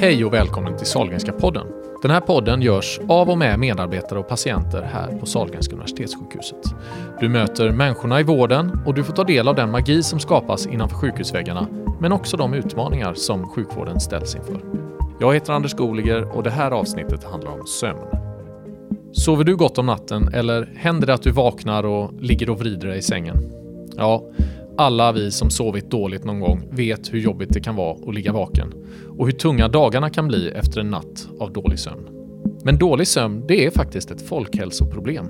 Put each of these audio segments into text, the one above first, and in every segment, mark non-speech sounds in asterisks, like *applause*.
Hej och välkommen till Sahlgrenska podden. Den här podden görs av och med medarbetare och patienter här på Sahlgrenska universitetssjukhuset. Du möter människorna i vården och du får ta del av den magi som skapas innanför sjukhusväggarna, men också de utmaningar som sjukvården ställs inför. Jag heter Anders Goliger och det här avsnittet handlar om sömn. Sover du gott om natten eller händer det att du vaknar och ligger och vrider dig i sängen? Ja, alla vi som sovit dåligt någon gång vet hur jobbigt det kan vara att ligga vaken och hur tunga dagarna kan bli efter en natt av dålig sömn. Men dålig sömn, det är faktiskt ett folkhälsoproblem.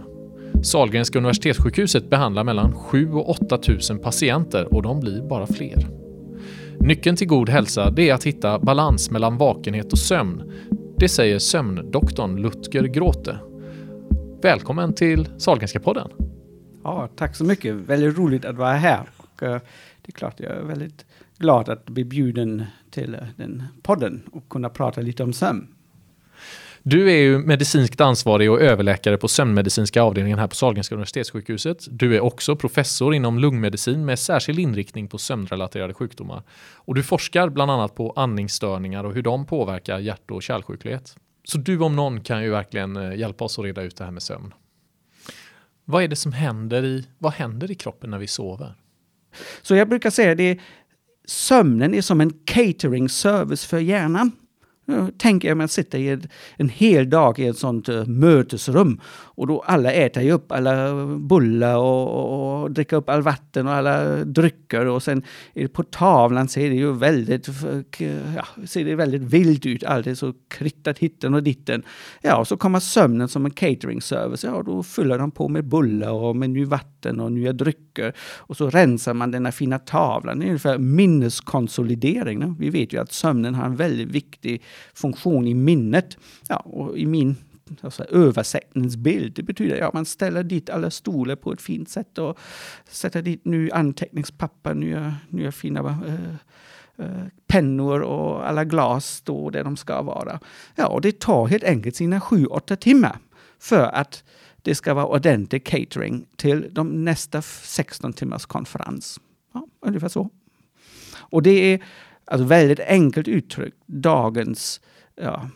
Sahlgrenska universitetssjukhuset behandlar mellan 7 och 8 000 patienter och de blir bara fler. Nyckeln till god hälsa det är att hitta balans mellan vakenhet och sömn. Det säger sömndoktorn Lutger Gråte. Välkommen till Sahlgrenska podden. Ja, tack så mycket. Väldigt roligt att vara här. Och, eh, det är klart, jag är väldigt glad att bli bjuden till eh, den podden och kunna prata lite om sömn. Du är ju medicinskt ansvarig och överläkare på sömnmedicinska avdelningen här på Sahlgrenska universitetssjukhuset. Du är också professor inom lungmedicin med särskild inriktning på sömnrelaterade sjukdomar. Och du forskar bland annat på andningsstörningar och hur de påverkar hjärt och kärlsjuklighet. Så du om någon kan ju verkligen eh, hjälpa oss att reda ut det här med sömn. Vad är det som händer i, vad händer i kroppen när vi sover? Så jag brukar säga det sömnen är som en catering service för hjärnan. Tänk er man sitter i ett, en hel dag i ett sånt uh, mötesrum och då alla äter ju upp alla bullar och, och, och dricker upp all vatten och alla drycker och sen på tavlan ser det ju väldigt, ja, ser det väldigt vilt ut. Allt är så krittat hitten och ditten. Ja, och så kommer sömnen som en catering service. Ja, då fyller de på med bullar och med ny vatten och nya drycker och så rensar man denna fina tavlan. Det är ungefär minneskonsolidering. Vi vet ju att sömnen har en väldigt viktig funktion i minnet. Ja, och i min alltså, översättningsbild. Det betyder att ja, man ställer dit alla stolar på ett fint sätt och sätter dit ny anteckningspapper, nya, nya fina uh, pennor och alla glas står där de ska vara. Ja, och det tar helt enkelt sina sju, åtta timmar för att det ska vara ordentlig catering till de nästa 16 timmars konferens. Ja, ungefär så. Och det är alltså väldigt enkelt uttryckt dagens ja,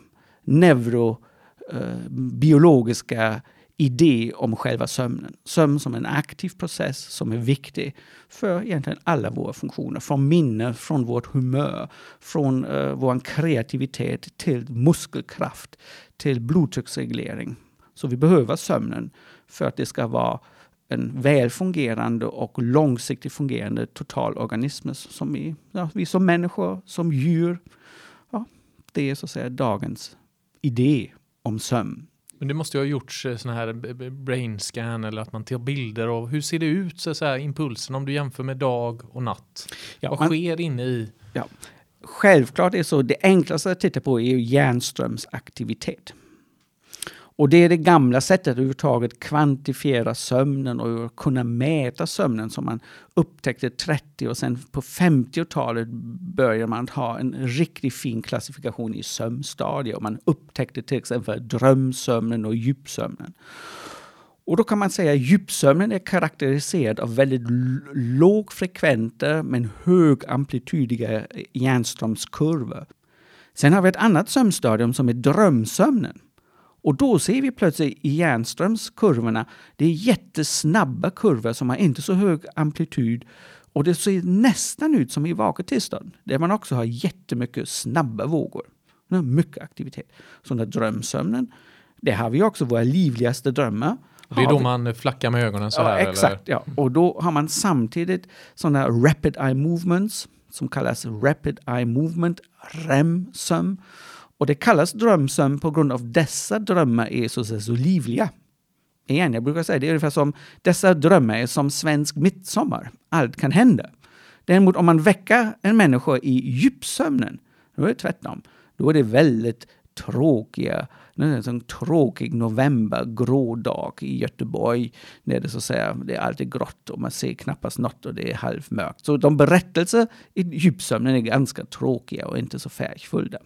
neurobiologiska eh, idé om själva sömnen. Sömn som en aktiv process som är viktig för egentligen alla våra funktioner. Från minne, från vårt humör, från eh, uh, vår kreativitet till muskelkraft, till blodtrycksreglering. Så vi behöver sömnen för att det ska vara en väl fungerande och långsiktigt fungerande totalorganism som vi, ja, vi som människor, som djur. Ja, det är så att säga dagens idé om sömn. Men det måste ju ha gjorts eh, sådana här brain scan eller att man tar bilder av hur ser det ut så, så här, impulsen om du jämför med dag och natt? Ja, Vad man, sker inne i? Ja, självklart är så. Det enklaste att titta på är ju hjärnströmsaktivitet. Och det är det gamla sättet att överhuvudtaget kvantifiera sömnen och kunna mäta sömnen som man upptäckte 30 och sen på 50-talet började man ha en riktigt fin klassifikation i sömnstadier. Man upptäckte till exempel drömsömnen och djupsömnen. Och då kan man säga att djupsömnen är karaktäriserad av väldigt lågfrekventa men högamplitudiga hjärnströmskurvor. Sen har vi ett annat sömnstadium som är drömsömnen. Och då ser vi plötsligt i Järnströmskurvorna, det är jättesnabba kurvor som har inte så hög amplitud och det ser nästan ut som i vaket tillstånd, där man också har jättemycket snabba vågor. Mycket aktivitet. Så den drömsömnen, där har vi också våra livligaste drömmar. Det är då man flackar med ögonen så ja, här? Exakt, eller? ja. Och då har man samtidigt sådana rapid eye movements som kallas rapid eye movement, REM-sömn. Och det kallas drömsömn på grund av dessa drömmar är så, så, så livliga. Igen, jag brukar säga det är ungefär som dessa drömmar är som svensk midsommar. Allt kan hända. Däremot om man väcker en människa i djupsömnen, då är det tvärtom. Då är det väldigt tråkiga, en tråkig november, grå dag i Göteborg. När det så att säga, det är alltid grått och man ser knappast något och det är halvmörkt. Så de berättelser i djupsömnen är ganska tråkiga och inte så färgfulla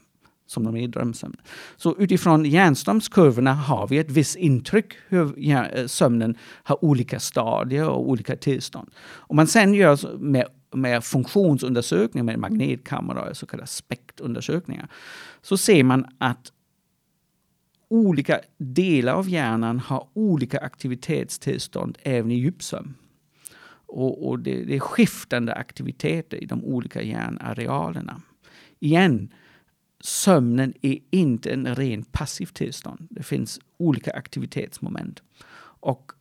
som de är i drömsömnen. Så utifrån hjärnströmskurvorna har vi ett visst intryck hur eh, sömnen har olika stadier och olika tillstånd. Om man sen gör med med funktionsundersökningar med magnetkamera, så kallade spektundersökningar, så ser man att olika delar av hjärnan har olika aktivitetstillstånd även i djupsömn. Och, och det, det, är skiftande aktiviteter i de olika hjärnarealerna. Igen, sömnen är inte en ren passiv tillstånd. Det finns olika aktivitetsmoment. Och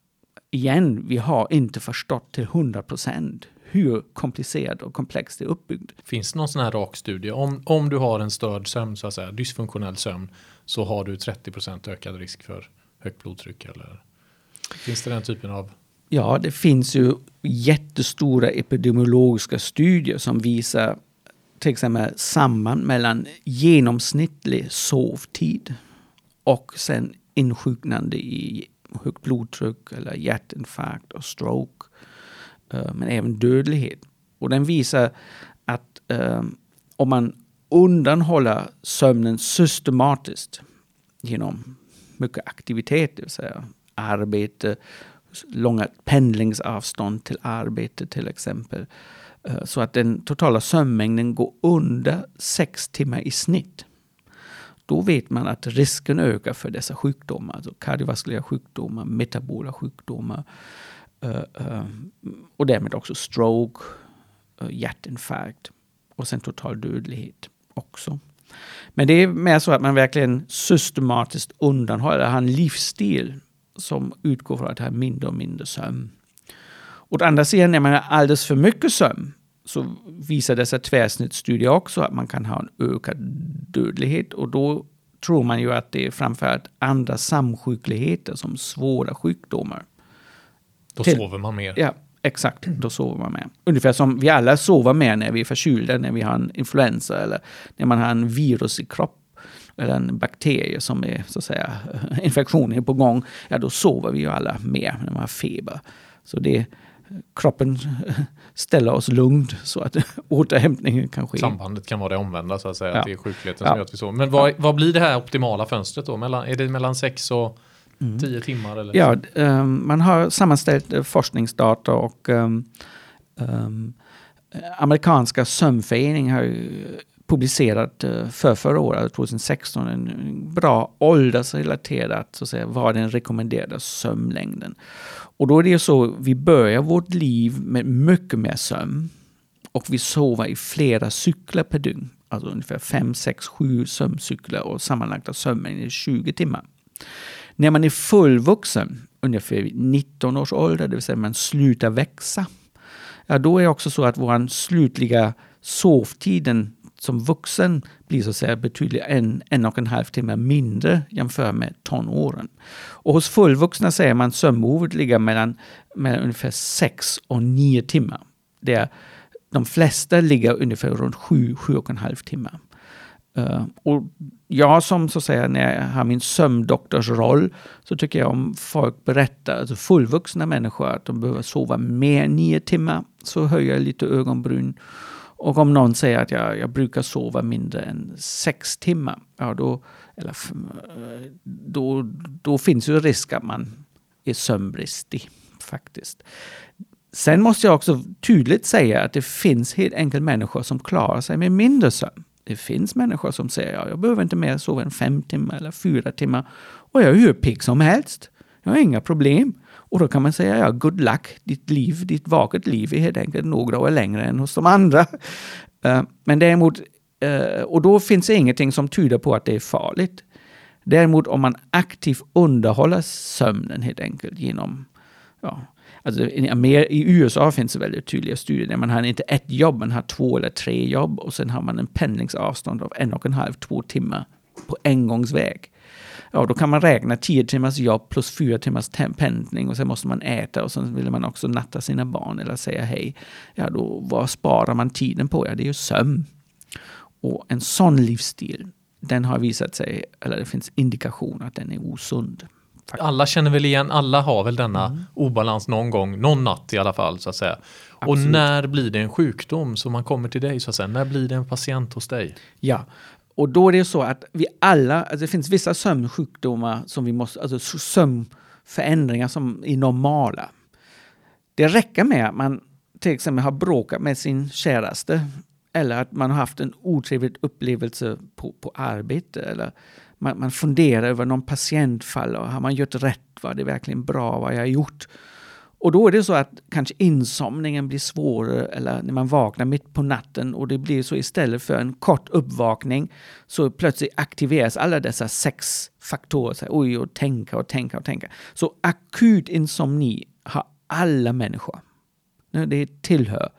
igen, vi har inte förstått till 100 procent hur komplicerat och komplext det är uppbyggt. Finns det någon sån här rak studie? Om, om du har en störd sömn, så att säga, dysfunktionell sömn, så har du 30 procent ökad risk för högt blodtryck? Eller? Finns det den typen av? Ja, det finns ju jättestora epidemiologiska studier som visar till exempel samband mellan genomsnittlig sovtid och sen insjuknande i högt blodtryck eller hjärtinfarkt och stroke. Eh, men även dödlighet. Och den visar att eh, om man undanhåller sömnen systematiskt genom mycket aktivitet, det vill säga arbete, långa pendlingsavstånd till arbete till exempel, Eh, så att den totala sömnmängden går under sex timmar i snitt. Då vet man att risken ökar för dessa sjukdomar, alltså kardiovaskulära sjukdomar, metabola sjukdomar eh, eh, och därmed också stroke, hjärtinfarkt och sen total dödlighet också. Men det är mer så att man verkligen systematiskt undanhåller, har en livsstil som utgår från att ha mindre och mindre sömn. Å andra sidan, när man har alldeles för mycket sömn så visar dessa tvärsnittsstudier också att man kan ha en ökad dödlighet och då tror man ju att det är framförallt andra samsjukligheter som svåra sjukdomar. Då Till, sover man mer? Ja, exakt. Då sover man mer. Ungefär som vi alla sover mer när vi är förkylda, när vi har en influensa eller när man har en virus i kroppen eller en bakterie som är så att säga *laughs* infektionen är på gång, ja då sover vi ju alla mer när man har feber. Så det kroppen ställer oss lugnt så att *laughs* återhämtningen kan ske. Sambandet kan vara det omvända så att säga, ja. att det är sjukligheten ja. som gör att vi sover. Men vad, vad blir det här optimala fönstret då? Mellan, är det mellan 6 och mm. 10 timmar? Eller? Ja, um, man har sammanställt uh, forskningsdata och um, um, amerikanska sömnföreningen har publicerat eh, för förra året, alltså 2016, en bra åldersrelaterat, så att säga, vad den rekommenderade sömnlängden. Och då är det så, vi börjar vårt liv med mycket mer sömn och vi sover i flera cykler per dygn. Alltså ungefär 5, 6, 7 sömncykler och sammanlagda sömnen är 20 timmar. När man är fullvuxen, ungefär 19 års ålder, det vill säga man slutar växa, ja, då är det också så att vår slutliga sovtiden som vuxen blir så att säga betydligt en, en och en halv timme mindre jämfört med tonåren. Och hos fullvuxna säger man sömnbehovet ligger mellan, mellan ungefär 6 och 9 timmar. Där de flesta ligger ungefär runt 7, 7 och en halv timme. Uh, och jag som så att säga, när jag har min sömndoktorsroll, så tycker jag om folk berättar, alltså fullvuxna människor, att de behöver sova mer än nio timmar, så höjer jag lite ögonbryn. Och om någon säger att jag, jag brukar sova mindre än sex timmar, ja då, eller, då, då finns ju risk att man är sömnbristig faktiskt. Sen måste jag också tydligt säga att det finns helt enkelt människor som klarar sig med mindre sömn. Det finns människor som säger att ja, jag behöver inte mer sova än fem timmar eller fyra timmar och jag är hur pigg som helst. Jag har inga problem. Och då kan man säga, ja, good luck, ditt liv, ditt vaket liv är helt enkelt några år längre än hos de andra. Eh, men däremot, eh, och då finns det ingenting som tyder på att det är farligt. Däremot om man aktivt underhåller sömnen helt enkelt genom ja, Alltså, I USA finns det väldigt tydliga studier där man har inte ett jobb, man har två eller tre jobb och sen har man en pendlingsavstånd av en och en halv, två timmar på engångsväg ja, då kan man räkna 10 timmars jobb plus 4 timmars pendling och sen måste man äta och sen vill man också natta sina barn eller säga hej. Ja, då vad sparar man tiden på? Ja, det är ju sömn. Och en sån livsstil, den har visat sig, eller det finns indikation att den är osund. Alla känner väl igen, alla har väl denna mm. obalans någon gång, någon natt i alla fall så att säga. Absolut. Och när blir det en sjukdom som man kommer till dig så att säga? När blir det en patient hos dig? Ja, och då är det så att vi alla, alltså det finns vissa sömnsjukdomar som vi måste, alltså sömnförändringar som är normala. Det räcker med att man till exempel har bråkat med sin käraste eller att man har haft en otrevlig upplevelse på, på arbete eller man, man funderar över någon patientfall och har man gjort rätt? Var det verkligen bra vad jag har gjort? Och då är det så att kanske insomningen blir svårare eller när man vaknar mitt på natten och det blir så istället för en kort uppvakning så plötsligt aktiveras alla dessa sex faktorer. Så, oj, och tänka och tänka och tänka. Så akut insomni har alla människor. Det tillhör.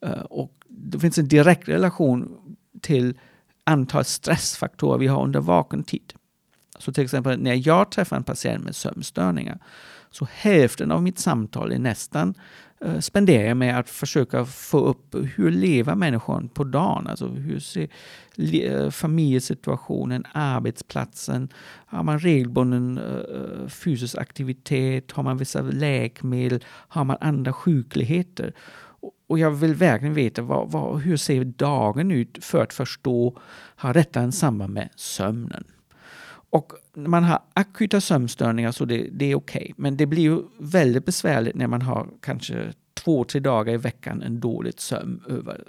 Eh, och det finns en direkt relation till antal stressfaktorer vi har under vaken tid. Så till exempel när jag träffar en patient med sömnstörningar så hälften av mitt samtal är nästan eh, spenderar jag med att försöka få upp hur lever människan på dagen? Alltså hur ser eh, familjesituationen, arbetsplatsen? Har man regelbunden eh, eh, fysisk aktivitet? Har man vissa läkemedel? Har man andra sjukligheter? Och jag vill verkligen veta vad, vad, hur ser dagen ut för att förstå, har detta en samband med sömnen? Och man har akuta sömnstörningar så det, det är okej. Okay. Men det blir ju väldigt besvärligt när man har kanske två, tre dagar i veckan en dålig sömn över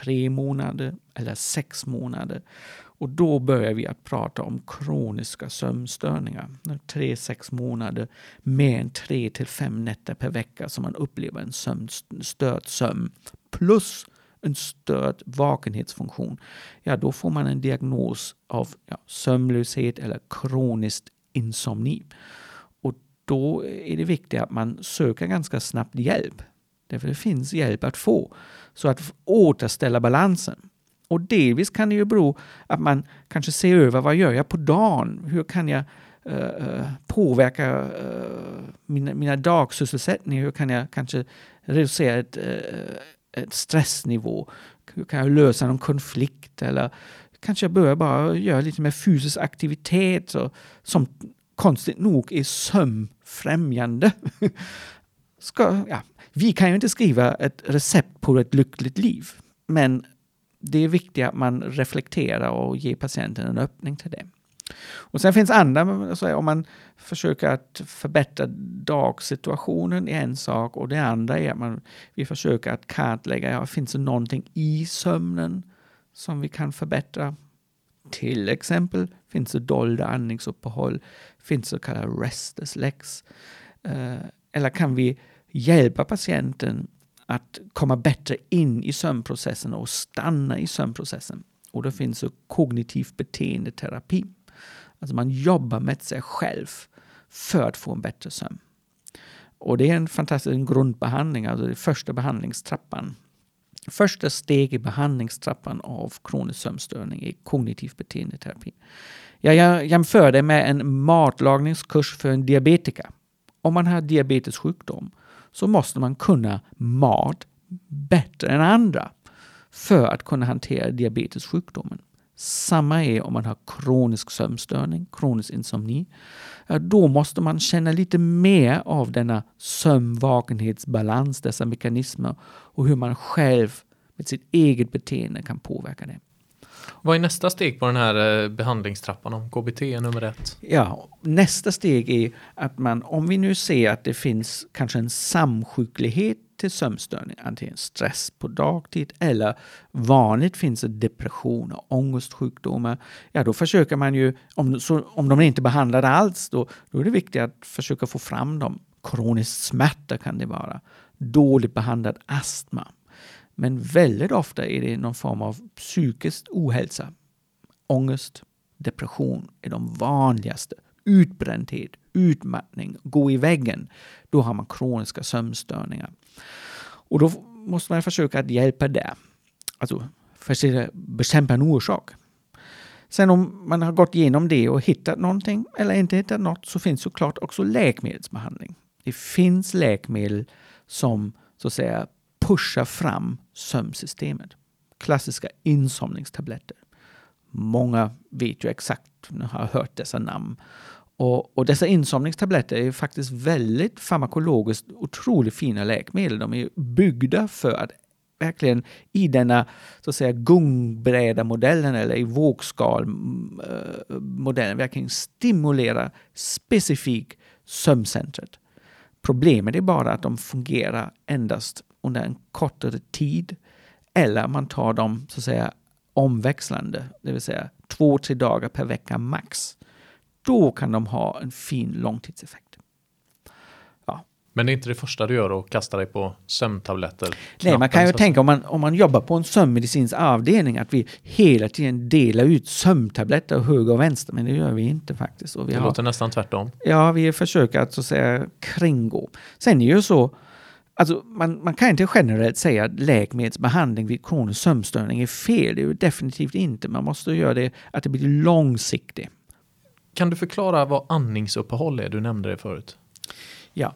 tre månader eller sex månader. Och då börjar vi att prata om kroniska sömnstörningar. Tre, sex månader med en tre till fem nätter per vecka som man upplever en sömn, störd sömn. Plus en störd vakenhetsfunktion, ja då får man en diagnos av ja, sömnlöshet eller kroniskt insomni. Och då är det viktigt att man söker ganska snabbt hjälp. Därför det finns hjälp att få. Så att återställa balansen. Och delvis kan det ju bero att man kanske ser över vad gör jag på dagen? Hur kan jag uh, påverka uh, mina, mina dagsysselsättningar? Hur kan jag kanske reducera ett, uh, ett stressnivå? Kan jag lösa någon konflikt? Eller kanske jag börjar bara göra lite mer fysisk aktivitet och, som konstigt nog är sömnfrämjande. *laughs* Ska, ja, vi kan ju inte skriva ett recept på ett lyckligt liv, men det är viktigt att man reflekterar och ger patienten en öppning till det. Och sen finns andra, om man försöker att förbättra dagsituationen är en sak och det andra är att man, vi försöker att kartlägga, ja, finns det någonting i sömnen som vi kan förbättra? Till exempel finns det dolda andningsuppehåll, finns det så kallade restless legs. Eh, eller kan vi hjälpa patienten att komma bättre in i sömnprocessen och stanna i sömnprocessen. Och då finns det kognitiv beteendeterapi. Alltså man jobbar med sig själv för att få en bättre sömn. Och det är en fantastisk grundbehandling, alltså den första behandlingstrappan. Första steg i behandlingstrappan av kronisk sömnstörning är kognitiv beteendeterapi. Jag jämför det med en matlagningskurs för en diabetiker. Om man har diabetessjukdom så måste man kunna mat bättre än andra för att kunna hantera diabetessjukdomen. Samma är om man har kronisk sömnstörning, kronisk insomni. Då måste man känna lite mer av denna sömnvakenhetsbalans, dessa mekanismer och hur man själv med sitt eget beteende kan påverka det. Vad är nästa steg på den här eh, behandlingstrappan om KBT är nummer ett? Ja, nästa steg är att man, om vi nu ser att det finns kanske en samsjuklighet till sömnstörning, antingen stress på dagtid eller vanligt finns det depression och ångestsjukdomar. Ja, då försöker man ju, om, så, om de inte behandlar alls, då, då är det viktigt att försöka få fram dem. Kronisk smärta kan det vara. Dåligt behandlad astma. Men väldigt ofta är det någon form av psykisk ohälsa. Ångest, depression är de vanligaste. Utbrändhet, utmattning, gå i väggen. Då har man kroniska sömnstörningar. Och då måste man försöka att hjälpa där. Alltså försöka bekämpa en orsak. Sen om man har gått igenom det och hittat någonting eller inte hittat något så finns såklart också läkemedelsbehandling. Det finns läkemedel som så att säga pushar fram sömnsystemet. Klassiska insomningstabletter. Många vet ju exakt, har hört dessa namn. Och, och, dessa insomningstabletter är faktiskt väldigt farmakologiskt otroligt fina läkemedel. De är byggda för att verkligen i denna så att säga gungbräda-modellen eller i vågskalmodellen mm, eh, verkligen stimulera specifikt sömncentret. Problemet är bara att de fungerar endast under en kortare tid eller man tar dem så att säga omväxlande, det vill säga två, tre dagar per vecka max. Då kan de ha en fin långtidseffekt. Men det är inte det första du gör att kasta dig på sömntabletter? Nej, man kan ju tänka om man, om man jobbar på en sömnmedicinsk avdelning att vi hela tiden delar ut sömntabletter höger och vänster, men det gör vi inte faktiskt. Och vi det har, låter nästan tvärtom. Ja, vi försöker att så att säga kringgå. Sen är det ju så Alltså, man, man kan inte generellt säga att läkemedelsbehandling vid kronisk sömnstörning är fel. Det är ju definitivt inte. Man måste göra det att det blir långsiktigt. Kan du förklara vad andningsuppehåll är? Du nämnde det förut. Ja,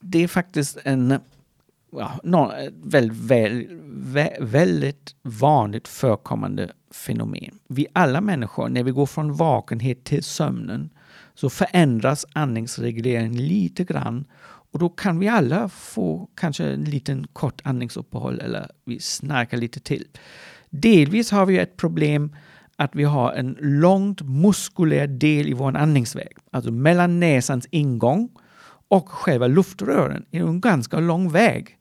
det är faktiskt en ja, någon, väl, väl, vä, väldigt vanligt förekommande fenomen. Vi alla människor, när vi går från vakenhet till sömnen, så förändras andningsregleringen lite grann och då kan vi alla få kanske en liten kort andningsuppehåll eller vi snarkar lite till. Delvis har vi ett problem att vi har en långt muskulär del i vår andningsväg, alltså mellan näsans ingång och själva luftrören är en ganska lång väg.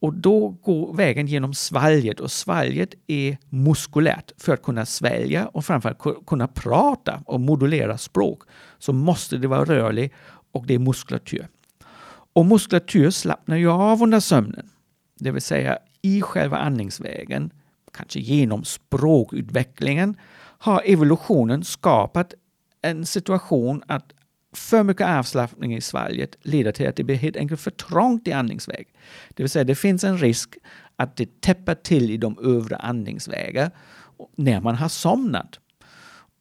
Och då går vägen genom svalget och svalget är muskulärt. För att kunna svälja och framförallt kunna prata och modulera språk så måste det vara rörligt och det är muskulatur. Och muskulatur slappnar ju av under sömnen. Det vill säga i själva andningsvägen, kanske genom språkutvecklingen, har evolutionen skapat en situation att för mycket avslappning i svalget leder till att det blir helt enkelt för trångt i andningsväg. Det vill säga det finns en risk att det täpper till i de övre andningsvägar när man har somnat.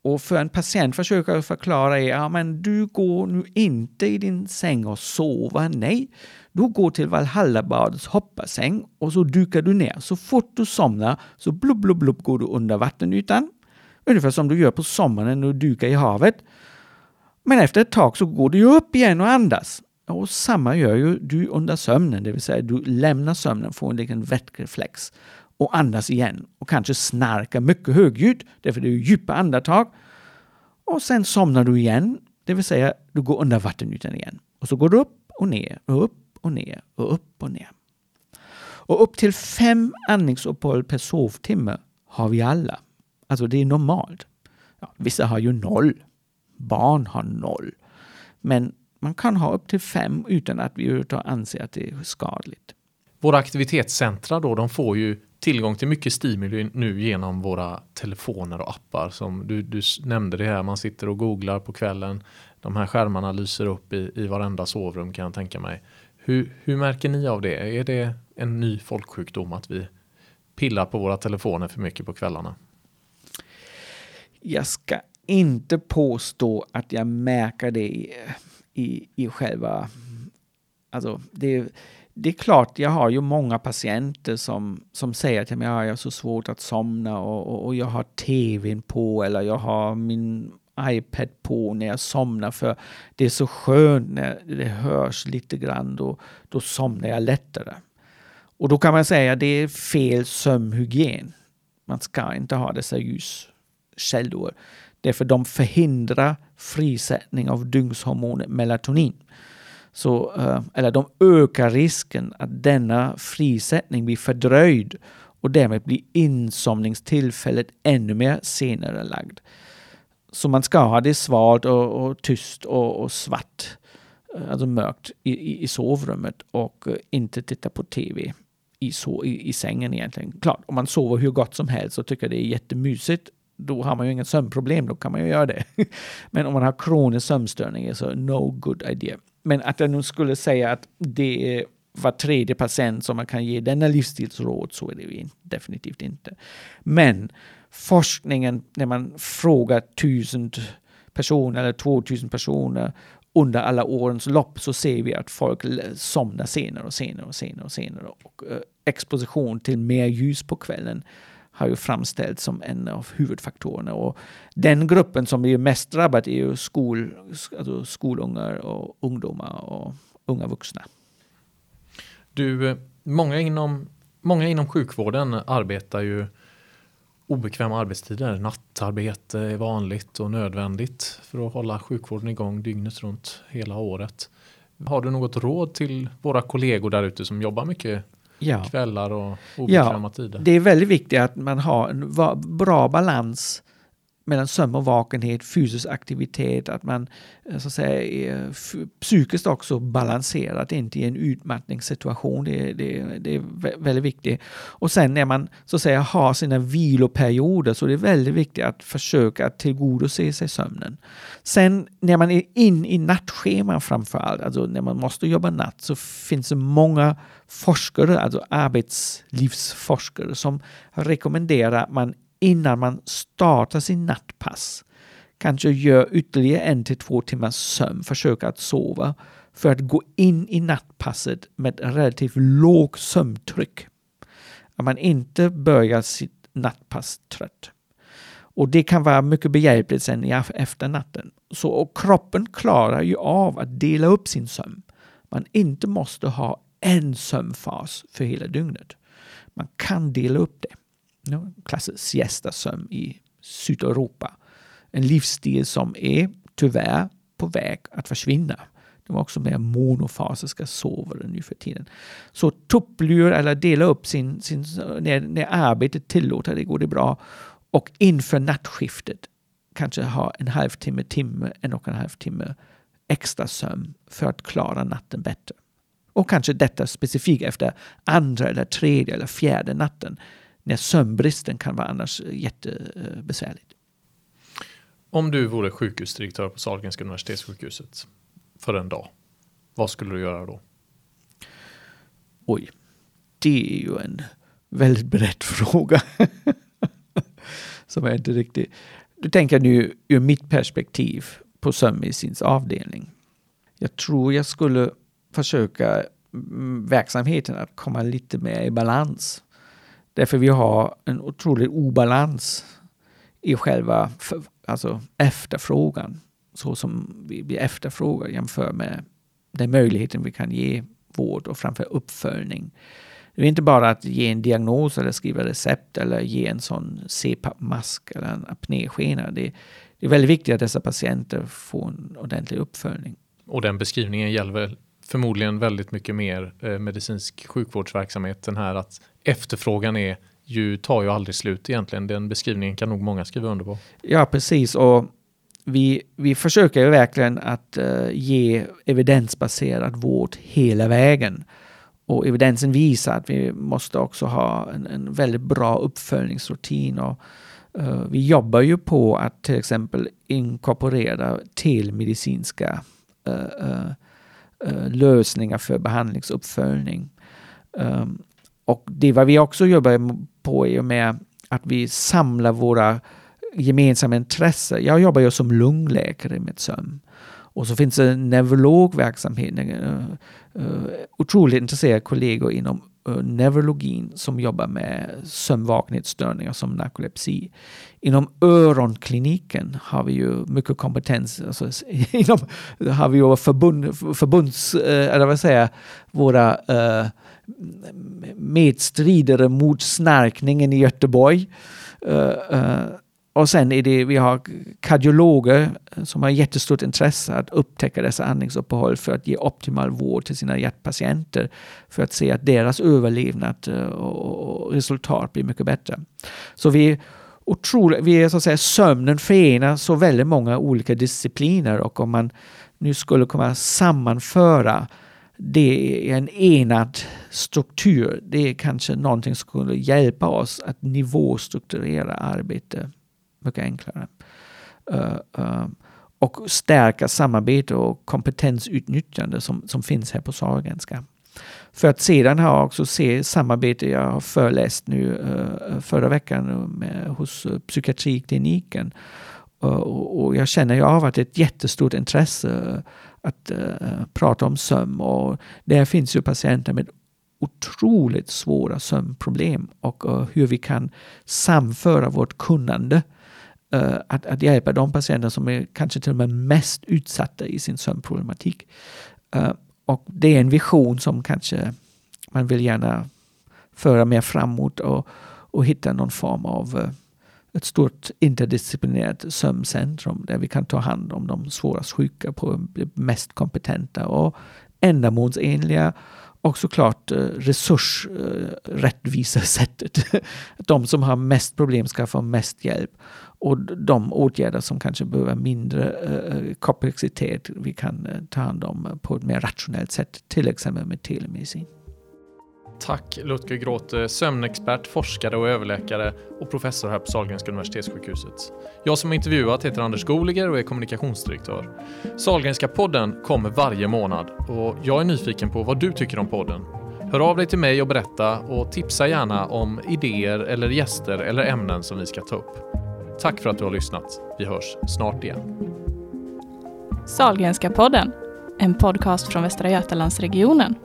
Och för en patient försöka förklara är, ja men du går nu inte i din säng och sover, nej. Du går till Valhallabadets hoppasäng och så dukar du ner. Så fort du somnar så blubb, blubb, blubb går du under vattenytan. Ungefär som du gör på sommaren när du dukar i havet. Men efter ett tag så går du upp igen och andas. Och samma gör ju du under sömnen, det vill säga du lämnar sömnen, får en liten vätkreflex och andas igen och kanske snarka mycket högljutt, därför det är djupa andetag. Och sen somnar du igen, det vill säga du går under vattenytan igen. Och så går du upp och ner och upp och ner och upp och ner. Och upp till fem andningsuppehåll per sovtimme har vi alla. Alltså det är normalt. Ja, vissa har ju noll. Barn har noll. Men man kan ha upp till fem utan att vi anser att det är skadligt. Våra aktivitetscentra då, de får ju tillgång till mycket stimuli nu genom våra telefoner och appar. Som du, du nämnde det här, man sitter och googlar på kvällen. De här skärmarna lyser upp i, i varenda sovrum kan jag tänka mig. Hur, hur märker ni av det? Är det en ny folksjukdom att vi pillar på våra telefoner för mycket på kvällarna? Jag ska inte påstå att jag märker det i, i, i själva... Alltså, det, det är klart, jag har ju många patienter som, som säger att jag har så svårt att somna och, och, och, jag har tvn på eller jag har min iPad på när jag somnar för det är så skönt när det hörs lite grann, då, då somnar jag lättare. Och då kan man säga att det är fel sömnhygien. Man ska inte ha dessa ljuskällor. Därför de förhindrar frisättning av dygnshormonet melatonin. Så, eh, eller de ökar risken att denna frisättning blir fördröjd och därmed blir insomningstillfället ännu mer senare lagd. Så man ska ha det svalt och, och tyst och, och, svart, eh, alltså mörkt i, i, i sovrummet och eh, inte titta på TV i, so, i, i sängen egentligen. Klart, om man sover hur gott som helst och tycker det är jättemysigt då har man ju inget sömnproblem, då kan man ju göra det. *laughs* Men om man har kronisk sömnstörning så no good idea. Men att jag nu skulle säga att det är var tredje patient som man kan ge denna livsstilsråd, så är det ju definitivt inte. Men forskningen, när man frågar tusen personer eller 2000 personer under alla årens lopp så ser vi att folk somnar senare och senare och senare och senare. Och eh, exposition till mer ljus på kvällen har ju framställts som en av huvudfaktorerna. Och den gruppen som är mest drabbad är ju skol, alltså skolungar och ungdomar och unga vuxna. Du, många inom, många inom sjukvården arbetar ju obekväma arbetstider. Nattarbete är vanligt och nödvändigt för att hålla sjukvården igång dygnet runt hela året. Har du något råd till våra kollegor där ute som jobbar mycket Ja. kvällar och obekväma tider? Det är väldigt viktigt att man har en bra balans mellan sömn och vakenhet, fysisk aktivitet, att man eh, så att säga, är psykiskt också balanserat, inte i en utmattningssituation. Det, är- det, det är väldigt viktigt. Och sen när man så att säga har sina viloperioder så är det väldigt viktigt att försöka tillgodose sig sömnen. Sen när man är in i nattscheman framför allt, alltså när man måste jobba natt, så finns det många forskare, alltså arbetslivsforskare, som rekommenderar att man innan man startar sin nattpass kanske gör ytterligare en till två timmars sömn, försöka att sova för att gå in i nattpasset med relativt lågt sömntryck. Att man inte börjar sitt nattpass trött. Och det kan vara mycket behjälpligt sen efter natten. Så och kroppen klarar ju av att dela upp sin sömn. Man inte måste ha en sömnfas för hela dygnet. Man kan dela upp det no, klassisk siestasömn i Sydeuropa. En livsstil som är tyvärr på väg att försvinna. De är också mer monofasiska sovare nu för tiden. Så tupplur eller dela upp sin, sin när, när arbetet tillåter det går det bra. Och inför nattskiftet kanske ha en halvtimme, timme, en och en halv timme extra sömn för att klara natten bättre. Och kanske detta specifikt efter andra eller tredje eller fjärde natten när sömnbristen kan vara annars jättebesvärligt. Om du vore sjukhusdirektör på Sahlgrenska universitetssjukhuset för en dag, vad skulle du göra då? Oj, det är ju en väldigt bred *laughs* fråga. Som jag inte riktigt... Du tänker nu ur mitt perspektiv på sömnmedicinsk avdelning. Jag tror jag skulle försöka mm, verksamheten att komma lite mer i balans. Därför vi har en otrolig obalans i själva för, alltså efterfrågan. Så som vi, vi efterfrågar jämfört med den möjligheten vi kan ge vård och framför uppföljning. Det är inte bara att ge en diagnos eller skriva recept eller ge en sån CPAP-mask eller en apnéskena. Det, det är väldigt viktigt att dessa patienter får en ordentlig uppföljning. Och den beskrivningen gäller förmodligen väldigt mycket mer eh, medicinsk sjukvårdsverksamhet. Den här att efterfrågan är ju, tar ju aldrig slut egentligen. Den beskrivningen kan nog många skriva under på. Ja, precis. Och vi, vi försöker ju verkligen att uh, ge evidensbaserad vård hela vägen. Och evidensen visar att vi måste också ha en, en väldigt bra uppföljningsrutin. Och, uh, vi jobbar ju på att till exempel inkorporera till medicinska uh, lösningar för behandlingsuppföljning. Um, och det vad vi också jobbar på är ju med att vi samlar våra gemensamma intressen. Jag jobbar ju som lungläkare med sömn. Och så finns det en neurologverksamhet, uh, uh, otroligt intresserade kollegor inom Eh, neurologin som jobbar med sömnvakenhetsstörningar som narkolepsi. Inom öronkliniken har vi ju mycket kompetens. Alltså, *laughs* inom, har vi ju förbund, förbunds, eh, eller vad säger våra eh, medstridare mot snarkningen i Göteborg. Och sen är det, vi har kardiologer som har jättestort intresse att upptäcka dessa andningsuppehåll för att ge optimal vård till sina hjärtpatienter. För att se att deras överlevnad eh, och resultat blir mycket bättre. Så vi otroligt, vi är så att säga sömnen förenar så väldigt många olika discipliner och om man nu skulle kunna sammanföra det i en enad struktur, det är kanske någonting som skulle hjälpa oss att nivåstrukturera arbete mycket enklare. Uh, uh, och stärka samarbete och kompetensutnyttjande som, som finns här på Sahlgrenska. För att sedan har jag också se samarbete, jag har föreläst nu uh, förra veckan med, hos psykiatrikliniken och, och jag känner ju av att det är ett jättestort intresse att prata om sömn och där finns ju patienter med otroligt svåra sömnproblem och hur vi kan samföra vårt kunnande Eh, att, att hjälpa de patienter som är kanske till och med mest utsatta i sin sömnproblematik. Uh, och det är en vision som kanske man vill gärna föra mer framåt och, och hitta någon form av eh, ett stort interdisciplinärt sömncentrum där vi kan ta hand om de svårast sjuka på det mest kompetenta och ändamålsenliga och såklart eh, resursrättvisa eh, sättet. *laughs* De som har mest problem ska få mest hjälp och de åtgärder som kanske behöver mindre eh, komplexitet vi kan ta hand om på ett mer rationellt sätt, till exempel med telemedicin. Tack Lutger Gråte, eh, sömnexpert, forskare och överläkare och professor här på Sahlgrenska Universitetssjukhuset. Jag som intervjuat heter Anders Goliger och är kommunikationsdirektör. Sahlgrenska podden kommer varje månad och jag är nyfiken på vad du tycker om podden. Hör av dig till mig och berätta och tipsa gärna om idéer eller gäster eller ämnen som vi ska ta upp. Tack för att du har lyssnat. Vi hörs snart igen. Sahlgrenska podden, en podcast från Västra Götalandsregionen